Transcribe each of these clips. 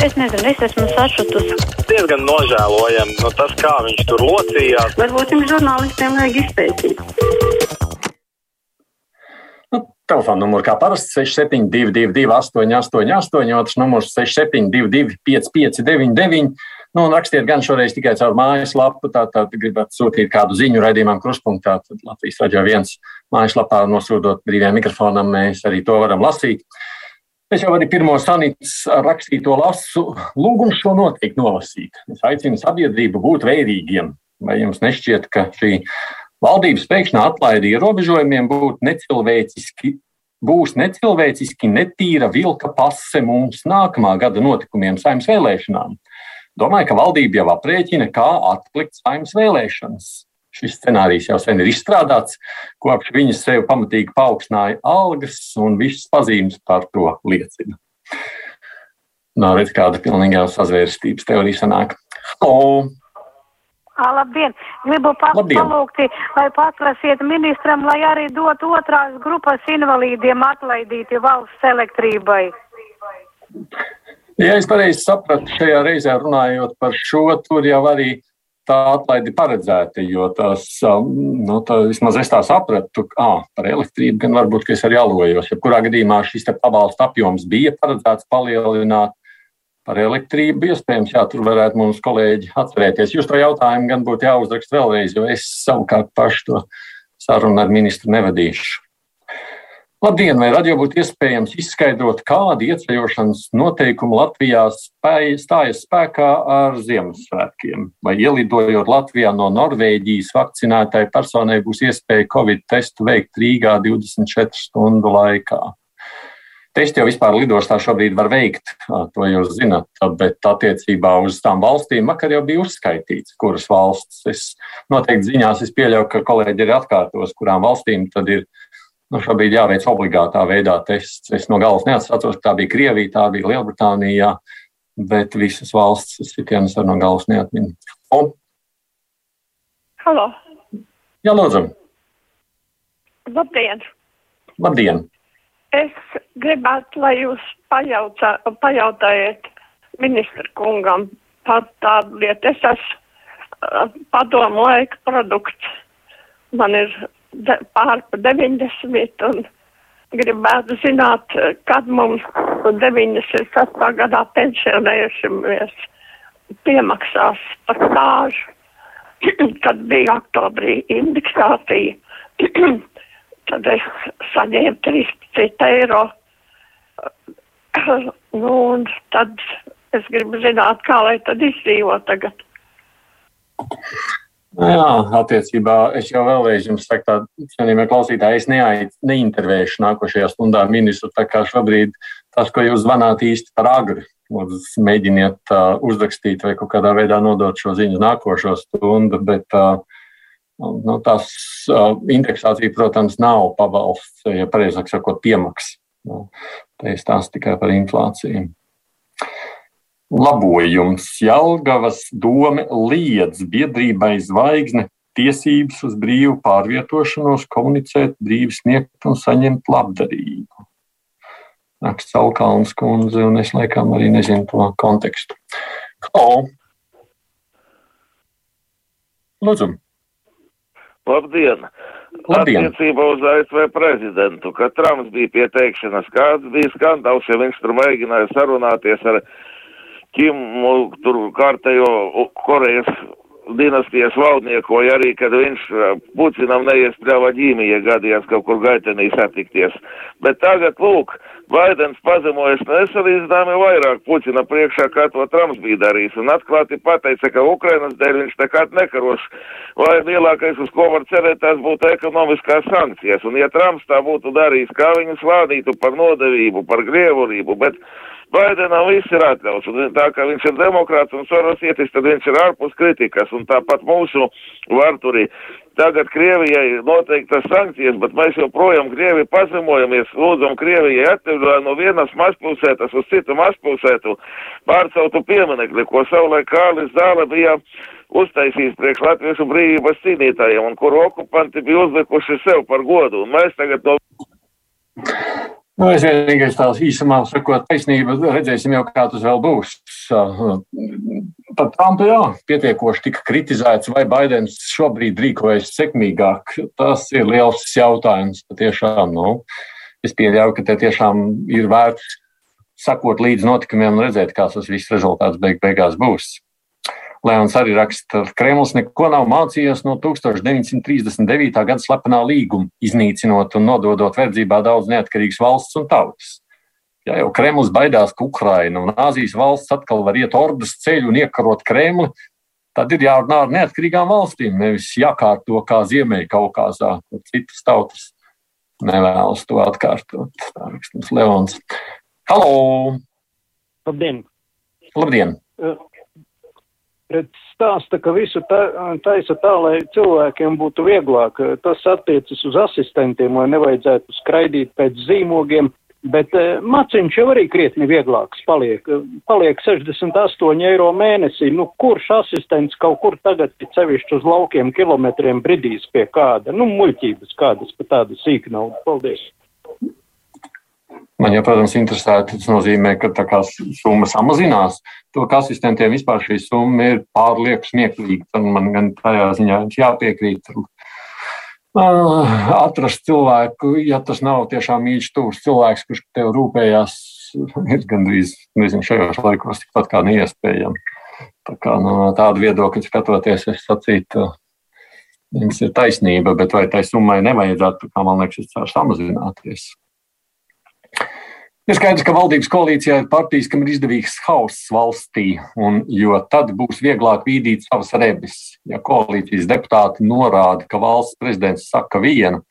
Es nezinu, es esmu sašutusi. Diezgan nožēlojami nu, tas, kā viņš tur locījās. Varbūt jums žurnālistiem vajag izpētīt. Nu, Telefona numurs kā parasti 6722, 888, otrs numurs 6722, 559, nu, un rakstiet gan šoreiz tikai caur mājaslapu. Tātad, tā, gribat sūtīt kādu ziņu raidījumam, kruspunktā, tad Latvijas raidījā viens mājaslapā nosūtot brīvajam mikrofonam, mēs arī to varam lasīt. Es jau arī pirmo sanītas rakstīto lasu, lūgumu šo noteikti nolasīt. Es aicinu sabiedrību būt vērīgiem. Vai jums nešķiet, ka šī valdības pēkšņā atlaide ierobežojumiem būtu necilvēciski, būs necilvēciski netīra vilka pase mums nākamā gada notikumiem saimnes vēlēšanām? Domāju, ka valdība jau aprēķina, kā atlikt saimnes vēlēšanas. Šis scenārijs jau sen ir izstrādāts, kopš viņas sev pamatīgi paaugstināja algas, un visas pazīmes par to liecina. Nav redz, kāda pilnīgā sazvērstības teorija sanāk. O, labdien! Gribu palūgt, lai paprasiet ministram, lai arī dot otrās grupas invalīdiem atlaidīti valsts elektrībai. Ja es pareizi sapratu, šajā reizē runājot par šo, tur jau arī tā atlaide paredzēta, jo tas, um, nu, tā, vismaz es tā sapratu, ka par elektrību gan varbūt, es arī alojos. Ja kurā gadījumā šis pabalsta apjoms bija paredzēts palielināt par elektrību, iespējams, jā, tur varētu mums kolēģi atcerēties. Jūs to jautājumu gan būtu jāuzraksta vēlreiz, jo es savukārt pašu to sarunu ar ministru nevadīšu. Labdien, vai radio būtu iespējams izskaidrot, kādi ieceļošanas noteikumi Latvijā spēj, stājas spēkā ar Ziemassvētkiem? Vai ielidojot Latvijā no Norvēģijas vakcinētai personai būs iespēja Covid testu veikt Rīgā 24 stundu laikā? Testi jau vispār lidostā šobrīd var veikt, to jūs zinat, bet attiecībā uz tām valstīm vakar jau bija uzskaitīts, kuras valsts. Es noteikti ziņās es pieļauju, ka kolēģi ir atkārtos, kurām valstīm tad ir nu, šobrīd jāveic obligātā veidā tests. Es no galvas neatceros, tā bija Krievija, tā bija Lielbritānija, bet visas valsts sitienas ar no galvas neatminu. Un, Halo, jā, lūdzu, labdien! labdien! Es gribētu, lai jūs pajautā, pajautājiet ministra kungam par tādu lietu. Es esmu uh, padomu laika produkts. Man ir de, pār par 90 un gribētu zināt, kad mums 96. gadā pensionējušamies piemaksās par stāžu, kad bija oktobrī indeksācija. tad es saņēmu 13 eiro. Nu, un tad es gribu zināt, kā lai tad izdzīvo tagad. Nu Jā, attiecībā es jau vēlreiz jums saku, tā, cienījamie klausītāji, es neaiz, neintervēšu nākošajā stundā ministru, tā kā šobrīd tas, ko jūs zvanāt īsti par agri, lūdzu, mēģiniet uh, uzrakstīt vai kaut kādā veidā nodot šo ziņu nākošo stundu, bet uh, nu, tās uh, indeksācija, protams, nav pabalsts, ja pareizāk sakot, piemaks. Nu, te ir stāsts tikai par inflāciju. Labojums Jelgavas doma liedz biedrībai zvaigzne tiesības uz brīvu pārvietošanos, komunicēt, brīvi sniegt un saņemt labdarību. Raksts Alkalns kundze, un es laikam arī nezinu to kontekstu. O! Lūdzu! Labdien! Labdien. Attiecībā uz ASV prezidentu, kad Trumps bija pieteikšanas, kāds bija skandāls, ja viņš tur mēģināja sarunāties ar Kimu, tur kārtējo Korejas dinastijas valdnieku, vai arī, kad viņš uh, Putinam neiespļāva ģīmija gadījās kaut kur gaitenī satikties. Bet tagad, lūk, Baidens pazemojas nesalīdzināmi vairāk Putina priekšā, kā to Trumps bija darījis, un atklāti pateica, ka Ukrainas dēļ viņš nekad nekaros, vai lielākais, uz ko var cerēt, tās būtu ekonomiskās sankcijas, un ja Trumps tā būtu darījis, kā viņu slādītu par nodevību, par grievurību, bet Baidenam viss ir atļauts, un tā kā viņš ir demokrāts un sorosietis, tad viņš ir ārpus kritikas, un tāpat mūsu varturi. Tagad Krievijai noteiktas sankcijas, bet mēs joprojām Krievi pazemojamies, lūdzam Krievijai atteviļā no vienas mazpilsētas uz citu mazpilsētu pārceltu pieminekli, ko savulaik Kārlis Zāle bija uztaisījis priekš latviešu brīvības cīnītājiem, un kuru okupanti bija uzlikuši sev par godu, un mēs tagad no Nu, es vienīgais tās īsumā sakot, taisnība, redzēsim jau, kā tas vēl būs. Pat Trumpa jā, pietiekoši tika kritizēts, vai Baidens šobrīd rīkojas sekmīgāk. Tas ir liels jautājums. Patiešām, nu, es pieļauju, ka te tiešām ir vērts sakot līdz notikumiem un redzēt, kāds tas viss rezultāts beig beigās būs. Leons arī raksta, ka Kremlis neko nav mācījies no 1939. gada slepenā līguma, iznīcinot un nododot verdzībā daudz neatkarīgas valsts un tautas. Ja jau Kremlis baidās, ka Ukraina un Āzijas valsts atkal var iet ordas ceļu un iekarot Kremli, tad ir jārunā ar neatkarīgām valstīm, nevis jākārto kā Ziemeļkaukāzā, kur citas tautas nevēlas to atkārtot. Tā rakstams Leons. Halo! Labdien! Labdien! Uh, stāsta, ka visu tā, taisa tā, lai cilvēkiem būtu vieglāk. Tas attiecas uz asistentiem, lai nevajadzētu skraidīt pēc zīmogiem, bet eh, maciņš jau arī krietni vieglāks paliek. Paliek 68 eiro mēnesī. Nu, kurš asistents kaut kur tagad, cevišķi uz laukiem kilometriem bridīs pie kāda? Nu, muļķības kādas pa tādu sīku naudu. Paldies! Man jau, protams, interesētu, tas nozīmē, ka tā kā summa samazinās, to, ka asistentiem vispār šī summa ir pārlieku smieklīga. Tad man gan tādā ziņā jāpiekrīt. Atrast cilvēku, ja tas nav tiešām mīļš, tuvs cilvēks, kurš tev rūpējās, ir gandrīz, nezinu, šajos laikos tikpat kā neiespējami. Tā kā no tāda viedokļa skatoties, es sacītu, jums ir taisnība, bet vai tai summai nevajadzētu, kā man liekas, samazināties? Ir skaidrs, ka valdības koalīcijā ir partijas, kam ir izdevīgs hauss valstī, un, jo tad būs vieglāk vīdīt savas rebes. Ja koalīcijas deputāti norāda, ka valsts prezidents saka vienu,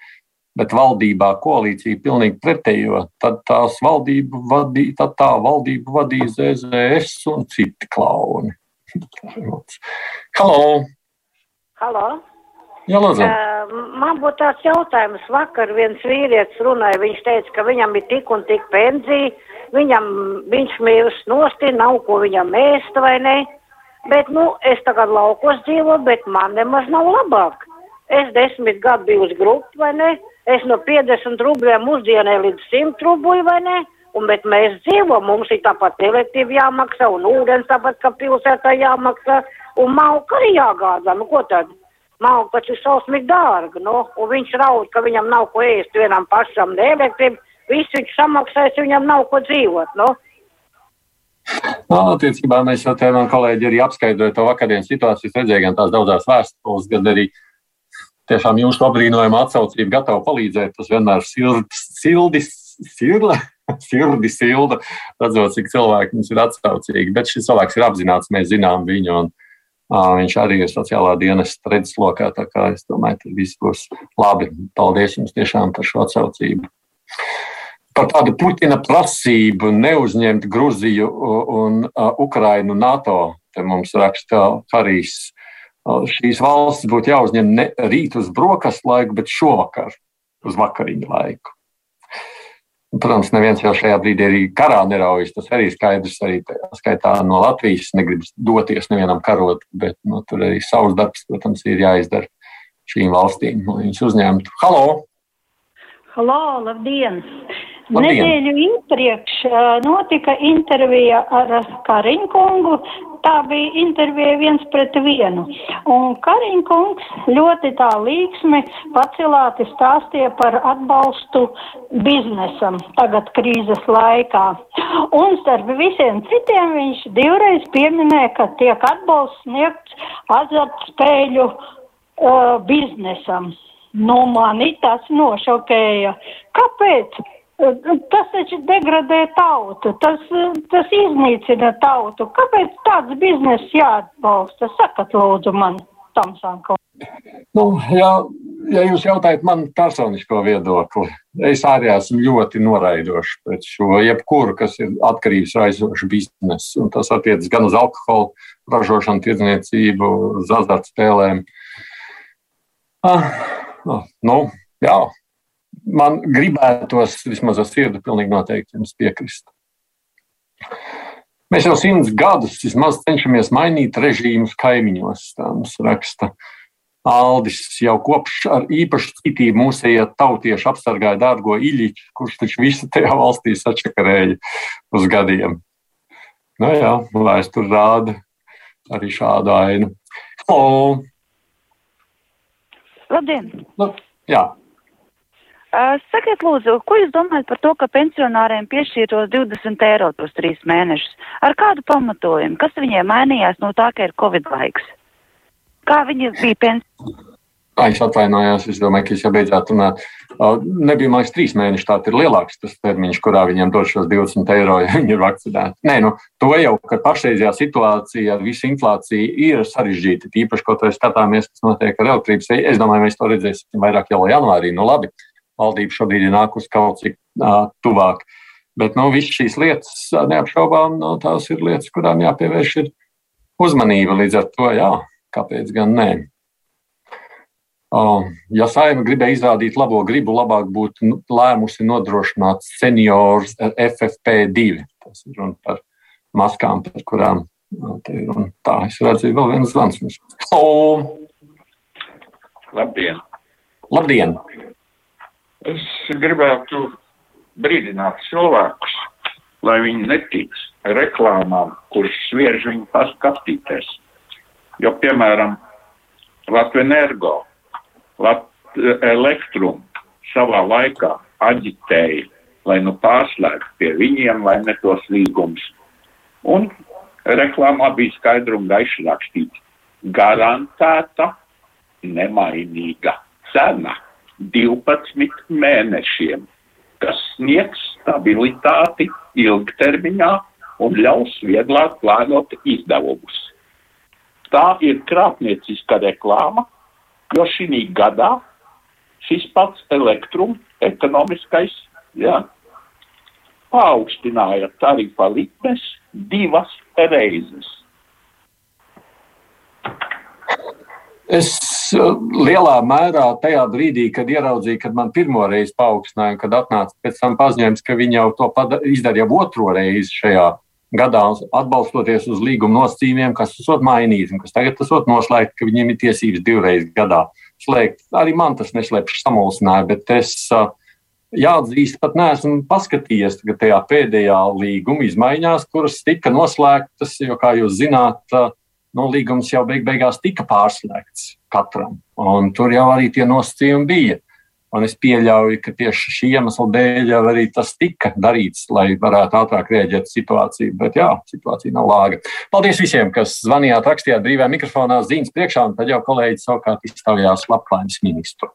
bet valdībā koalīcija pilnīgi pretējo, tad valdību vadīja, tad tā valdību vadīja ZZS un citi klauni. Halo! Halo! Jā, lūdzu. Uh, man būtu tāds jautājums. Vakar viens vīrietis runāja, viņš teica, ka viņam ir tik un tik pensija, viņam, viņš mirst nosti, nav ko viņam ēst vai ne. Bet, nu, es tagad laukos dzīvoju, bet man nemaz nav labāk. Es desmit gadu biju uz grupu, vai ne? Es no 50 rubļiem uzdienē līdz 100 rubļu, vai ne? Un, bet mēs dzīvojam, mums ir tāpat elektrība jāmaksā, un ūdens tāpat, ka pilsētā jāmaksā, un malka arī jāgādā. Nu, ko tad? Malka taču šausmīgi dārga, nu, un viņš raud, ka viņam nav ko ēst vienam pašam, ne elektrību, visu viņš samaksājas, viņam nav ko dzīvot, nu. No, nu, attiecībā mēs jau te man kolēģi arī apskaidroja to vakardienas situāciju, redzēja gan tās daudzās vēstules, gan arī tiešām jūsu apbrīnojama atsaucība gatava palīdzēt. Tas vienmēr sildis, sildis, sirla, sirdi silda, redzot, cik cilvēki mums ir atsaucīgi. Bet šis cilvēks ir apzināts, mēs zinām viņu. Un, Viņš arī ir sociālā dienas redzeslokā, tā kā es domāju, ka viss būs labi. Paldies jums tiešām par šo atsaucību. Par tādu Putina prasību neuzņemt Gruziju un Ukrainu NATO, te mums raksta Harijs. Šīs valstis būtu jāuzņem ne rīt uz brokastu laiku, bet šovakar uz vakariņu laiku. Protams, neviens jau šajā brīdī arī karā neraujas. Tas arī skaidrs. Arī skaitā no Latvijas negribas doties nevienam karot, bet nu, tur arī savs darbs, protams, ir jāizdara šīm valstīm, lai viņas uzņemtu. Halo! Halo, labdien! Labdien. Nedēļu iepriekš notika intervija ar Kariņkungu. Tā bija intervija viens pret vienu. Un Kariņkungs ļoti tā līksmi pacelāti stāstīja par atbalstu biznesam tagad krīzes laikā. Un starp visiem citiem viņš divreiz pieminēja, ka tiek atbalsts sniegts azartspēļu uh, biznesam. Nu, mani tas nošokēja. Kāpēc? Tas taču degradē tautu, tas, tas iznīcina tautu. Kāpēc tāds bizness jāatbalsta? Sakat, lūdzu, man Tamsanko. Nu, ja, ja jūs jautājat man personisko viedokli, es arī esmu ļoti noraidošs pret šo jebkuru, kas ir atkarības raisošu biznesu. Un tas attiecas gan uz alkoholu ražošanu, tirdzniecību, uz azartspēlēm. Ah, nu, jā, man gribētos vismaz ar sirdi pilnīgi noteikti jums piekrist. Mēs jau simts gadus vismaz cenšamies mainīt režīmus kaimiņos, tā mums raksta Aldis jau kopš ar īpašu citību mūsējie tautieši apsargāja dārgo Iļiķu, kurš taču visu tajā valstī sačakarēja uz gadiem. Nu jā, vēsture rāda arī šādu ainu. Halo! Labdien! Nu, jā. Uh, sakiet, lūdzu, ko jūs domājat par to, ka pensionāriem piešķīros 20 eiro tos trīs mēnešus? Ar kādu pamatojumu? Kas viņiem mainījās no tā, ka ir Covid laiks? Kā viņi bija pensijā? Es atvainojos, es domāju, ka es jau beidzāt runāt. Nebija, liekas, trīs mēneši. Tā ir lielāks tas termiņš, kurā viņiem dod šos 20 eiro, ja viņi ir vakcinēti. Nē, nu, to jau, ka pašreizajā situācijā ar visu inflāciju ir sarežģīta. Tīpaši, ko mēs skatāmies, kas notiek ar elektrības. Es domāju, mēs to redzēsim vairāk jau janvārī. Nu, labi, valdība šobrīd ir nākusi kaut cik uh, tuvāk. Bet nu, visas šīs lietas, neapšaubām, nu, tās ir lietas, kurām jāpievērš uzmanība. Līdz ar to, jā, Kāpēc gan nē? Ja saima gribēja izrādīt labo gribu, labāk būtu nu, lēmusi nodrošināt seniors FFP2. Tas ir runa par maskām, par kurām te ir runa. Tā, es redzu, vēl viens zvans. Oh! Labdien! Labdien! Es gribētu brīdināt cilvēkus, lai viņi netic reklāmām, kuras sviež viņu paskatīties. Jo, piemēram, Latvijas energo, Latvijas elektrum savā laikā aģitēja, lai nu pārslēgtu pie viņiem, lai ne tos līgumus. Un reklāmā bija skaidri un gaiši rakstīts - garantēta nemainīga cena 12 mēnešiem, kas sniegs stabilitāti ilgtermiņā un ļaus vieglāk plānot izdevumus. Tā ir krāpnieciska reklāma, jo šī gadā šis pats elektrums, ekonomiskais, jā, paaugstināja tarifa likmes divas reizes. Es uh, lielā mērā tajā brīdī, kad ieraudzīju, kad man pirmo reizi paaugstināja, kad atnāca pēc tam paziņojums, ka viņi jau to izdarīja jau otro reizi šajā gadā atbalstoties uz līguma nosacījumiem, kas esot mainīti un kas tagad esot noslēgti, ka viņiem ir tiesības divreiz gadā slēgt. Arī man tas neslēpjas samulsināja, bet es jāatzīst, pat neesmu paskatījies tajā pēdējā līguma izmaiņās, kuras tika noslēgtas, jo, kā jūs zināt, no nu, līgums jau beig beigās tika pārslēgts katram, tur jau arī tie nosacījumi bija. Un es pieļauju, ka tieši šī iemesla dēļ jau arī tas tika darīts, lai varētu ātrāk rēģēt uz situāciju. Bet jā, situācija nav lāga. Paldies visiem, kas zvanījāt, rakstījāt brīvā mikrofonā zīmes priekšā, un tad jau kolēģi savukārt iztaujās labklājības ministru.